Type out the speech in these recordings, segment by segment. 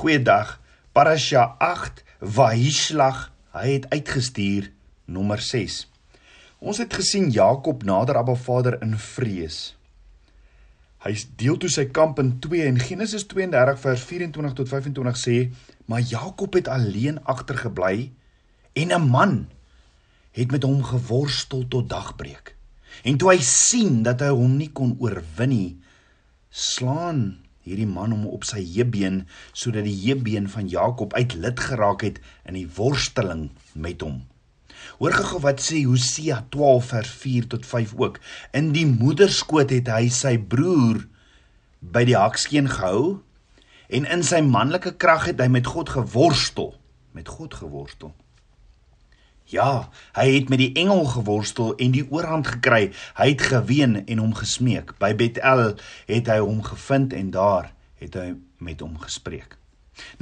Goeiedag. Parasha 8 Vahishlach, hy het uitgestuur nommer 6. Ons het gesien Jakob nader Abba Vader in vrees. Hy deel toe sy kamp in 2 en Genesis 32 vers 24 tot 25 sê, maar Jakob het alleen agtergebly en 'n man het met hom geworstel tot dagbreek. En toe hy sien dat hy hom nie kon oorwin nie, slaan hierdie man hom op sy heubeen sodat die heubeen van Jakob uit lid geraak het in die worsteling met hom. Hoor gou wat sê Hosea 12 vers 4 tot 5 ook. In die moederskoot het hy sy broer by die hakskeen gehou en in sy manlike krag het hy met God geworstel, met God geworstel. Ja, hy het met die engel geworstel en die oorhand gekry. Hy het geween en hom gesmeek. By Bethel het hy hom gevind en daar het hy met hom gespreek.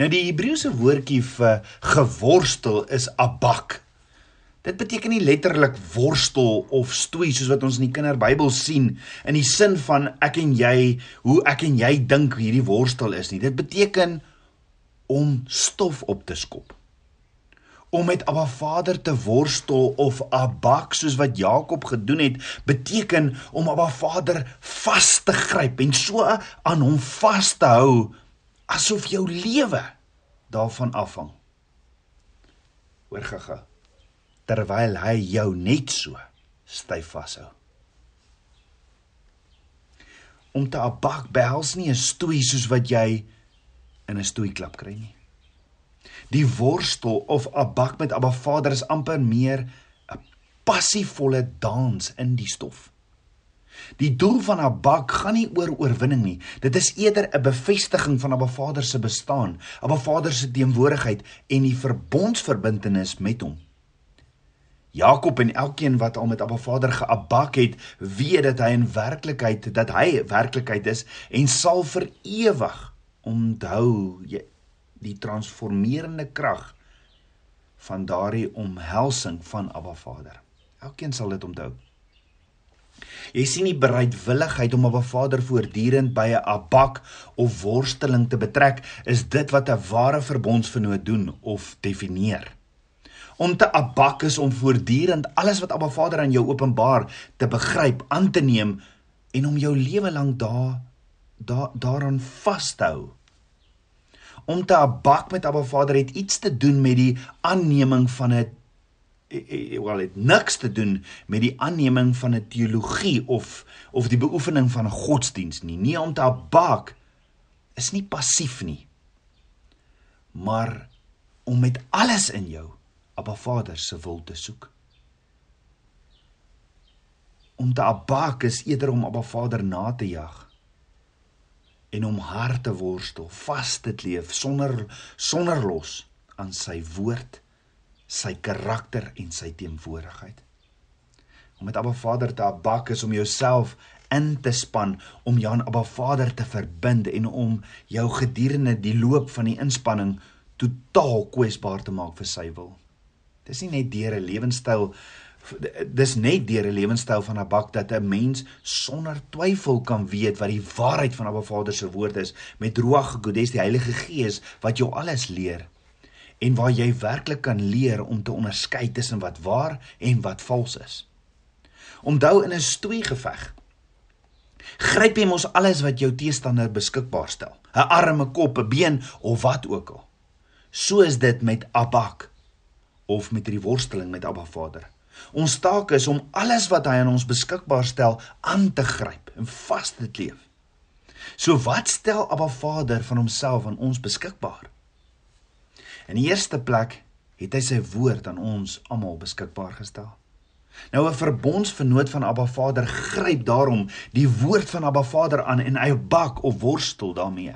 Nou die Hebreëse woordjie vir geworstel is abak. Dit beteken nie letterlik worstel of stoei soos wat ons in die kinderbybel sien in die sin van ek en jy, hoe ek en jy dink hierdie worstel is nie. Dit beteken om stof op te skop om met Abba Vader te worstel of abak soos wat Jakob gedoen het, beteken om Abba Vader vas te gryp en so aan hom vas te hou asof jou lewe daarvan afhang. Hoor gaga. Terwyl hy jou net so styf vashou. Om te abak behels nie 'n stoei soos wat jy in 'n stoei klap kry nie. Die worstel of abak met Abba Vader is amper meer 'n passievolle dans in die stof. Die doel van abak gaan nie oor oorwinning nie. Dit is eerder 'n bevestiging van Abba Vader se bestaan, Abba Vader se teenwoordigheid en die verbondsverbintenis met hom. Jakob en elkeen wat al met Abba Vader geabak het, weet dat hy in werklikheid dat hy werklikheid is en sal vir ewig onthou die transformerende krag van daardie omhelsing van Abba Vader. Elkeen sal dit onthou. Jy sien die bereidwilligheid om Abba Vader voortdurend by 'n abak of worsteling te betrek, is dit wat 'n ware verbondsvernoot doen of definieer. Om te abak is om voortdurend alles wat Abba Vader aan jou openbaar te begryp, aan te neem en om jou lewe lank daar daar daaraan vas te hou om te abak met Abba Vader het iets te doen met die aanneming van 'n eh, eh, wel het niks te doen met die aanneming van 'n teologie of of die beoefening van 'n godsdiens nie. Nie om te abak is nie passief nie. Maar om met alles in jou Abba Vader se wil te soek. Om te abak is eerder om Abba Vader na te jag en om hard te worstel, vas te kleef sonder sonder los aan sy woord, sy karakter en sy teenwoordigheid. Om met Abba Vader te abak is om jouself in te span om jou aan Abba Vader te verbind en om jou gedurende die loop van die inspanning totaal kwesbaar te maak vir sy wil. Dis nie net deur 'n lewenstyl dis net deur 'n lewenstyl van 'n bak dat 'n mens sonder twyfel kan weet wat die waarheid van Abba Vader se woord is met Ruach Hakodes die Heilige Gees wat jou alles leer en waar jy werklik kan leer om te onderskei tussen wat waar en wat vals is. Onthou in 'n stoei geveg gryp jy mos alles wat jou teestander beskikbaar stel. 'n Arm, 'n kop, 'n been of wat ook al. So is dit met Abak of met die worsteling met Abba Vader. Ons taak is om alles wat hy aan ons beskikbaar stel aan te gryp en vas te kleef. So wat stel Abba Vader van homself aan ons beskikbaar? In die eerste plek het hy sy woord aan ons almal beskikbaar gestel. Nou 'n verbondsvernoot van Abba Vader gryp daarom die woord van Abba Vader aan en hy bak of worstel daarmee.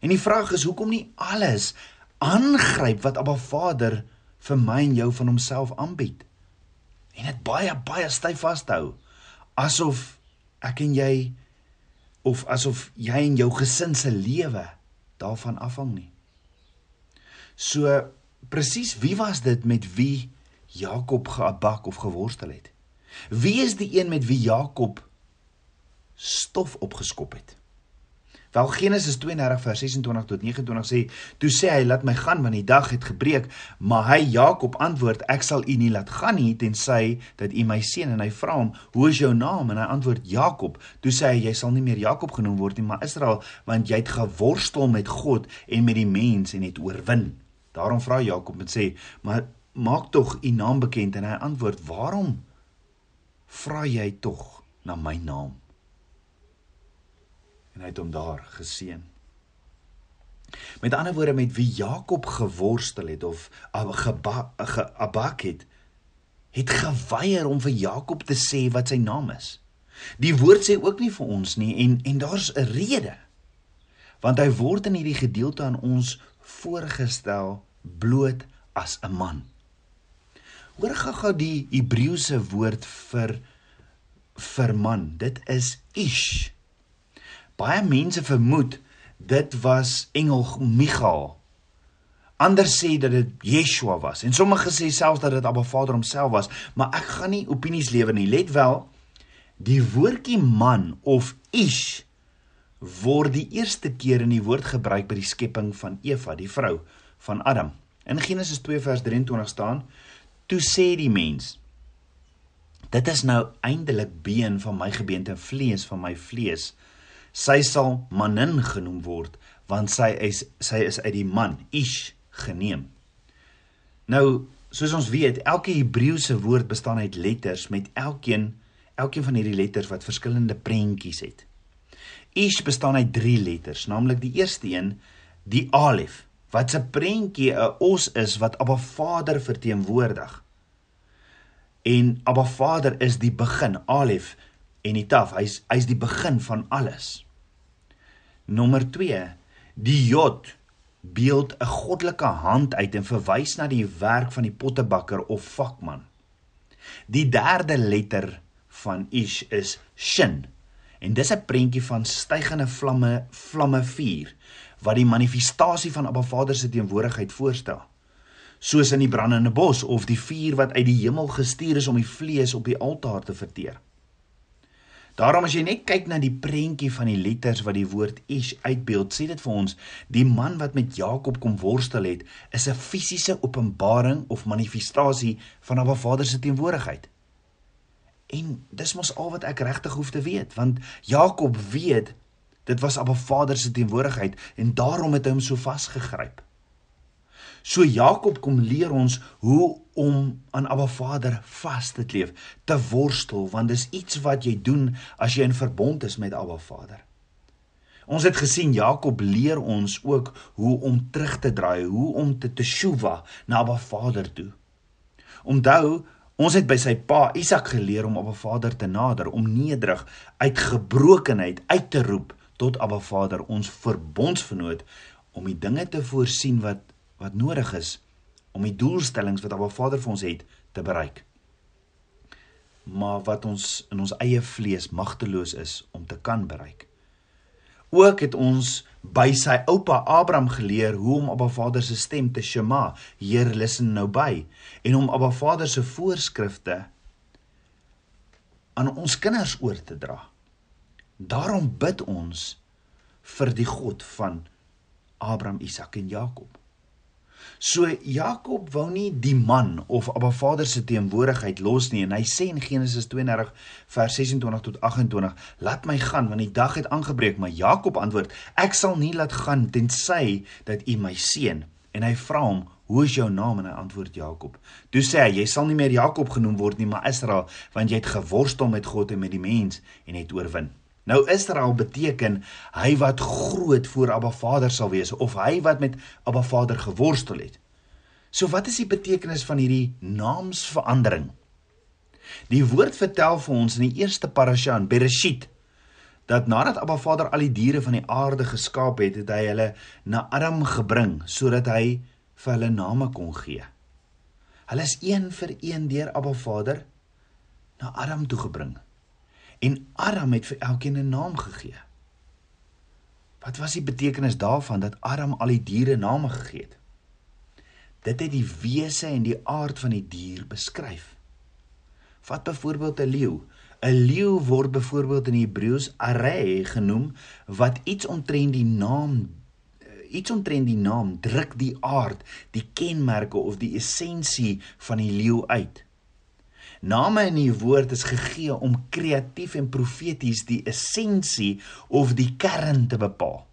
En die vraag is hoekom nie alles aangryp wat Abba Vader vir my en jou van homself aanbied nie? En dit baie baie styf vashou asof ek en jy of asof jy en jou gesin se lewe daarvan afhang nie. So presies wie was dit met wie Jakob geabak of geworstel het? Wie is die een met wie Jakob stof opgeskop het? Wel Genesis 32 vers 26 tot 29 sê, toe sê hy laat my gaan want die dag het gebreek, maar hy Jakob antwoord ek sal u nie laat gaan nie tensy dat u my seën en hy vra hom, "Hoe is jou naam?" en hy antwoord Jakob. Toe sê hy jy sal nie meer Jakob genoem word nie, maar Israel, want jy het geworstel met God en met die mens en het oorwin. Daarom vra Jakob en sê, "Maar maak tog u naam bekend." En hy antwoord, "Waarom vra jy tog na my naam?" En hy het hom daar geseën. Met ander woorde met wie Jakob geworstel het of geabak het, het geweier om vir Jakob te sê wat sy naam is. Die woord sê ook nie vir ons nie en en daar's 'n rede. Want hy word in hierdie gedeelte aan ons voorgestel bloot as 'n man. Hoor gou-gou die Hebreëse woord vir vir man. Dit is ish. Baie mense vermoed dit was engel Michael. Ander sê dat dit Yeshua was en sommige sê selfs dat dit Abba Vader homself was, maar ek gaan nie opinies lewer nie. Let wel, die woordjie man of ish word die eerste keer in die woord gebruik by die skepping van Eva, die vrou van Adam. In Genesis 2 vers 23 staan: "Toe sê die mens: Dit is nou eindelik been van my gebeente en vlees van my vlees." Sy sal manin genoem word want sy is sy is uit die man ish geneem. Nou, soos ons weet, elke Hebreëse woord bestaan uit letters met elkeen elkeen van hierdie letters wat verskillende prentjies het. Ish bestaan uit 3 letters, naamlik die eerste een, die alef, wat se prentjie 'n os is wat Abba Vader verteenwoordig. En Abba Vader is die begin, alef en die taf, hy's hy's die begin van alles. Nommer 2. Die J beeld 'n goddelike hand uit en verwys na die werk van die pottebakker of vakman. Die derde letter van Ish is Shin en dis 'n prentjie van stygende vlamme vlamme vuur wat die manifestasie van Abba Vader se teenwoordigheid voorstel. Soos in die brandende bos of die vuur wat uit die hemel gestuur is om die vlees op die altaar te verteer. Daarom as jy net kyk na die prentjie van die letters wat die woord Ish uitbeeld, sê dit vir ons die man wat met Jakob kom worstel het, is 'n fisiese openbaring of manifestasie van Abba Vader se teenwoordigheid. En dis mos al wat ek regtig hoef te weet, want Jakob weet dit was Abba Vader se teenwoordigheid en daarom het hy hom so vasgegryp. So Jakob kom leer ons hoe om aan Abba Vader vas te kleef, te worstel, want dis iets wat jy doen as jy in verbond is met Abba Vader. Ons het gesien Jakob leer ons ook hoe om terug te draai, hoe om te teshuva na Abba Vader toe. Onthou, ons het by sy pa Isak geleer om Abba Vader te nader, om nederig uit gebrokenheid uit te roep tot Abba Vader, ons verbondsvernoot om die dinge te voorsien wat wat nodig is om die doelstellings wat Abba Vader vir ons het te bereik. Maar wat ons in ons eie vlees magteloos is om te kan bereik. Ook het ons by sy oupa Abraham geleer hoe om Abba Vader se stem te shema, Heer listen nou by, en om Abba Vader se voorskrifte aan ons kinders oor te dra. Daarom bid ons vir die God van Abraham, Isak en Jakob. So Jakob wou nie die man of Abba Vader se teenwoordigheid los nie en hy sê in Genesis 32 vers 26 tot 28 laat my gaan want die dag het aangebreek. Maar Jakob antwoord ek sal nie laat gaan tensy dat u my seën. En hy vra hom hoe is jou naam? En hy antwoord Jakob toe sê hy jy sal nie meer Jakob genoem word nie maar Israel want jy het geworstel met God en met die mens en het oorwin Nou Israel beteken hy wat groot voor Abba Vader sal wees of hy wat met Abba Vader geworstel het. So wat is die betekenis van hierdie naamsverandering? Die woord vertel vir ons in die eerste parasha in Bereshit dat nadat Abba Vader al die diere van die aarde geskaap het, het hy hulle na Adam gebring sodat hy vir hulle name kon gee. Hulle is een vir een deur Abba Vader na Adam toe gebring en Aram het vir elkeen 'n naam gegee. Wat was die betekenis daarvan dat Aram al die diere name gegee het? Dit het die wese en die aard van die dier beskryf. Vat byvoorbeeld 'n leeu. 'n Leeu word byvoorbeeld in Hebreëus array genoem wat iets omtrent die naam iets omtrent die naam druk die aard, die kenmerke of die essensie van die leeu uit. Name in die woord is gegee om kreatief en profeties die essensie of die kern te bepaal.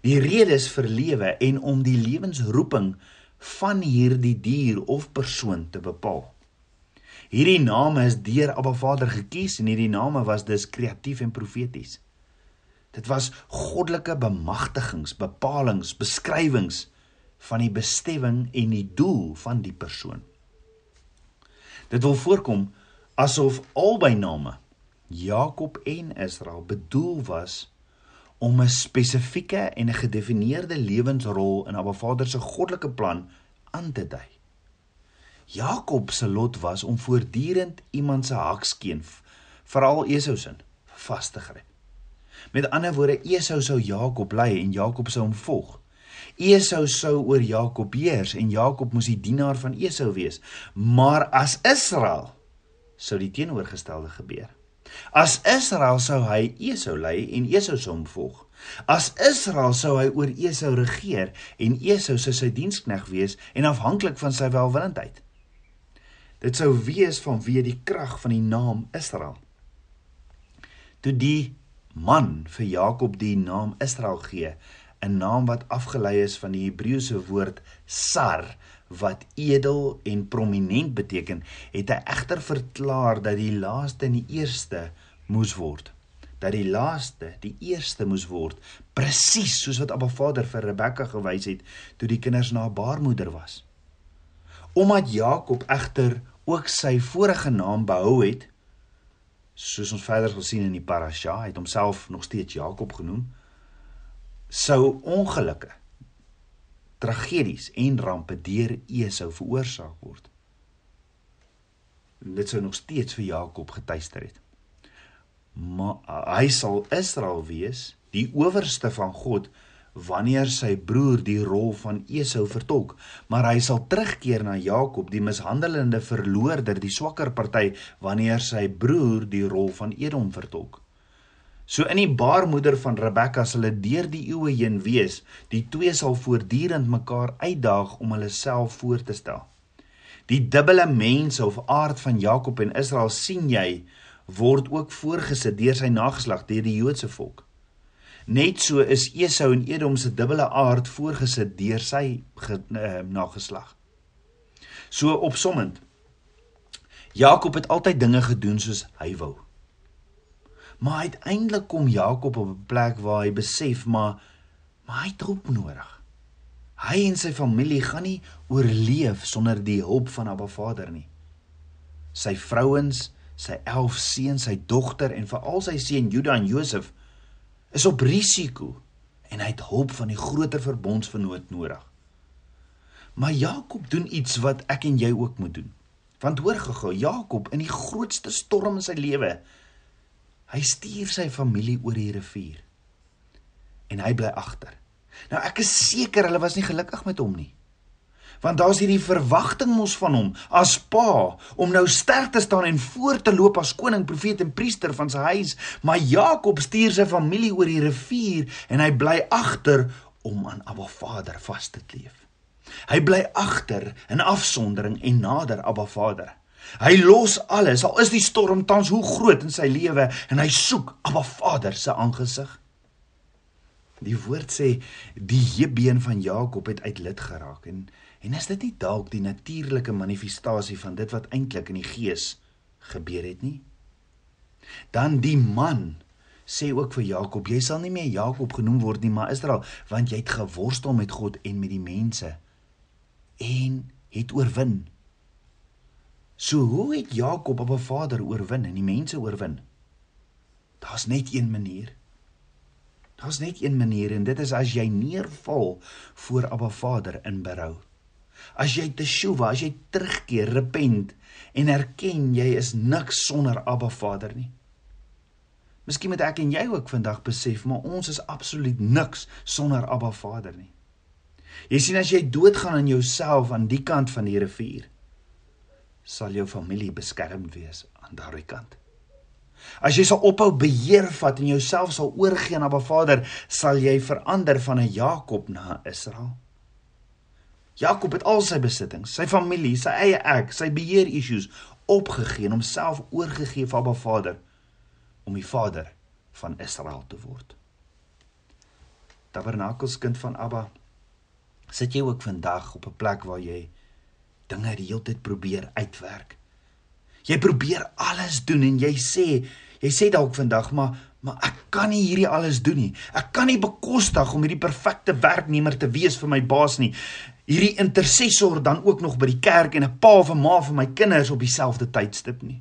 Die rede is vir lewe en om die lewensroeping van hierdie dier of persoon te bepaal. Hierdie name is deur Abba Vader gekies en hierdie name was dus kreatief en profeties. Dit was goddelike bemagtigings, bepalinge, beskrywings van die bestemming en die doel van die persoon. Dit wil voorkom asof albei name Jakob en Israel bedoel was om 'n spesifieke en 'n gedefinieerde lewensrol in Abba Vader se goddelike plan aan te dui. Jakob se lot was om voortdurend iemand se hakskeen, veral Esau se, vas te gryp. Met ander woorde, Esau sou Jakob lei en Jakob sou hom volg. Esau sou oor Jakob heers en Jakob moes die dienaar van Esau wees. Maar as Israel sou die teenoorgestelde gebeur. As Israel sou hy Esau lei en Esau sou hom volg. As Israel sou hy oor Esau regeer en Esau sou sy dienskneg wees en afhanklik van sy welwillendheid. Dit sou wees vanweë die krag van die naam Israel. Toe die man vir Jakob die naam Israel gee, 'n naam wat afgelei is van die Hebreëse woord sar wat edel en prominent beteken, het hy egter verklaar dat die laaste en die eerste moes word. Dat die laaste die eerste moes word, presies soos wat Abba Vader vir Rebekka gewys het toe die kinders na haar baarmoeder was. Omdat Jakob egter ook sy vorige naam behou het soos ons verder gesien in die parasha het homself nog steeds Jakob genoem sou ongelukke tragedies en rampe deur Esau veroorsaak word. Dit sou nog steeds vir Jakob getuister het. Maar hy sal Israel wees die owerste van God wanneer sy broer die rol van Esau vertolk, maar hy sal terugkeer na Jakob, die mishandelende verloorder, die swakker party, wanneer sy broer die rol van Edom vertolk. So in die baarmoeder van Rebekka sal dit deur die eeue heen wees, die twee sal voortdurend mekaar uitdaag om hulle self voor te stel. Die dubbele mens of aard van Jakob en Israel sien jy word ook voorgesit deur sy nageslag deur die Joodse volk. Net so is Esau en Edom se dubbele aard voorgesit deur sy ge, uh, nageslag. So opsommend. Jakob het altyd dinge gedoen soos hy wou. Maar uiteindelik kom Jakob op 'n plek waar hy besef maar maar hy het hulp nodig. Hy en sy familie gaan nie oorleef sonder die hulp van Abba Vader nie. Sy vrouens, sy 11 seuns, sy dogter en veral sy seun Juda en Josef is op risiko en hy het hulp van die groter verbondsvernoot nodig. Maar Jakob doen iets wat ek en jy ook moet doen. Want hoor gou-gou, Jakob in die grootste storm in sy lewe, hy stuur sy familie oor die rivier. En hy bly agter. Nou ek is seker hulle was nie gelukkig met hom nie want daar's hierdie verwagting mos van hom as pa om nou sterk te staan en voor te loop as koning, profeet en priester van sy huis, maar Jakob stuur sy familie oor die rivier en hy bly agter om aan Abba Vader vas te kleef. Hy bly agter in afsondering en nader Abba Vader. Hy los alles al is die storm tans hoe groot in sy lewe en hy soek Abba Vader se aangesig. Die woord sê die hebbeen van Jakob het uit lid geraak en En is dit nie dalk die natuurlike manifestasie van dit wat eintlik in die gees gebeur het nie? Dan die man sê ook vir Jakob, jy sal nie meer Jakob genoem word nie, maar Israel, want jy het geworstel met God en met die mense en het oorwin. So hoe het Jakob op 'n vader oorwin en die mense oorwin? Daar's net een manier. Daar's net een manier en dit is as jy neerval voor Abba Vader in berou. As jy teshuwa, as jy terugkeer, repent en erken jy is niks sonder Abba Vader nie. Miskien moet ek en jy ook vandag besef, maar ons is absoluut niks sonder Abba Vader nie. Jy sien as jy doodgaan aan jouself aan die kant van die rivier, sal jou familie beskermd wees aan daardie kant. As jy sal ophou beheer vat en jouself sal oorgee aan Abba Vader, sal jy verander van 'n Jakob na 'n Israel. Jakob het al sy besittings, sy familie, sy eie ek, sy beheer issues opgegee en homself oorgegee vir Abba Vader om die Vader van Israel te word. Tabernakelskind van Abba, sit jy ook vandag op 'n plek waar jy dinge die hele tyd probeer uitwerk? Jy probeer alles doen en jy sê, jy sê dalk vandag, maar maar ek kan nie hierdie alles doen nie. Ek kan nie bekostig om hierdie perfekte werknemer te wees vir my baas nie. Hierdie intercessor dan ook nog by die kerk en 'n pa of 'n ma vir my kinders op dieselfde tydstip nie.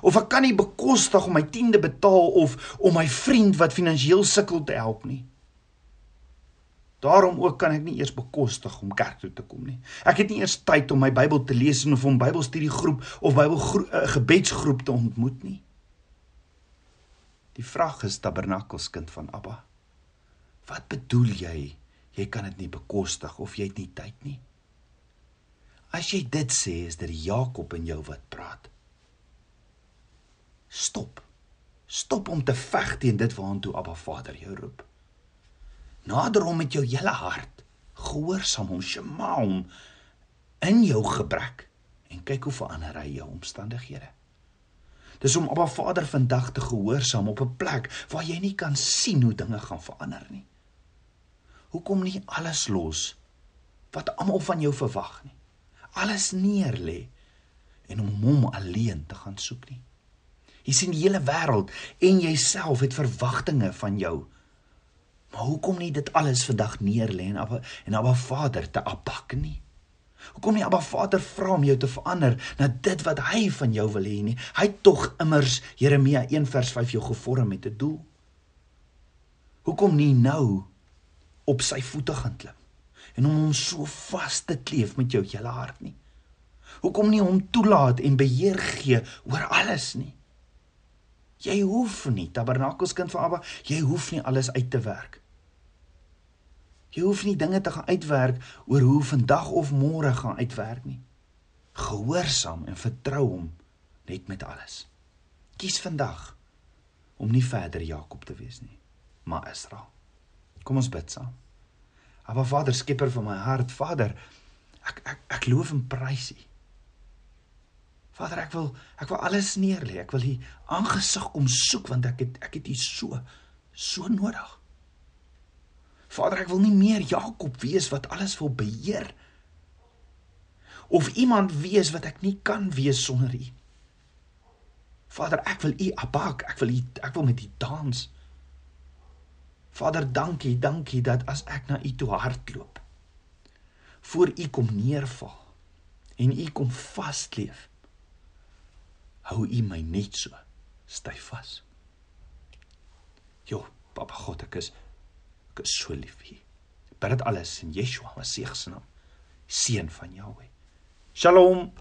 Of ek kan nie bekostig om my tiende betaal of om my vriend wat finansiëel sukkel te help nie. Daarom ook kan ek nie eers bekostig om kerk toe te kom nie. Ek het nie eers tyd om my Bybel te lees of om Bybelstudiegroep of Bybel uh, gebedsgroep te ontmoet nie. Die vraag is tabernakelskind van Abba. Wat bedoel jy? Jy kan dit nie bekostig of jy het nie tyd nie. As jy dit sê, is dit Jakob in jou wat praat. Stop. Stop om te veg teen dit waartoe Abba Vader jou roep. Nader hom met jou hele hart. Gehoorsaam hom, shema hom in jou gebrek en kyk hoe verander hy jou omstandighede. Dis om Abba Vader vandag te gehoorsaam op 'n plek waar jy nie kan sien hoe dinge gaan verander nie. Hoekom nie alles los wat almal van jou verwag nie? Alles neerlê en om hom alleen te gaan soek nie. Jy sien die hele wêreld en jouself het verwagtinge van jou Maar hoekom nie dit alles vandag neerlê en Abba en Abba Vader te apak nie? Hoekom nie Abba Vader vra om jou te verander na dit wat hy van jou wil hê nie? Hy tog immers Jeremia 1 vers 5 jou gevorm met 'n doel. Hoekom nie nou op sy voete gaan klim en om hom so vas te kleef met jou hele hart nie? Hoekom nie hom toelaat en beheer gee oor alles nie? Jy hoef nie tabernakelskind van Abba, jy hoef nie alles uit te werk. Jy hoef nie dinge te gaan uitwerk oor hoe vandag of môre gaan uitwerk nie. Gehoorsaam en vertrou hom net met alles. Kies vandag om nie verder Jakob te wees nie, maar Israel. Kom ons bid saam. Aba Vader, skepper van my hart, Vader, ek ek ek loof en prys U. Vader, ek wil ek wil alles neerlê. Ek wil U aangesig kom soek want ek het ek het U so so nodig. Vader, ek wil nie meer Jakob wees wat alles wil beheer of iemand wees wat ek nie kan wees sonder U. Vader, ek wil U abak, ek wil U ek wil met U dans. Vader, dankie, dankie dat as ek na U toe hardloop, voor U kom neerval en U kom vasleef, hou U my net so styf vas. Jo, Papa God, ek is Ek is so lief vir U. Bid dit alles in Yeshua, Messie se naam. Seun van Jahweh. Shalom.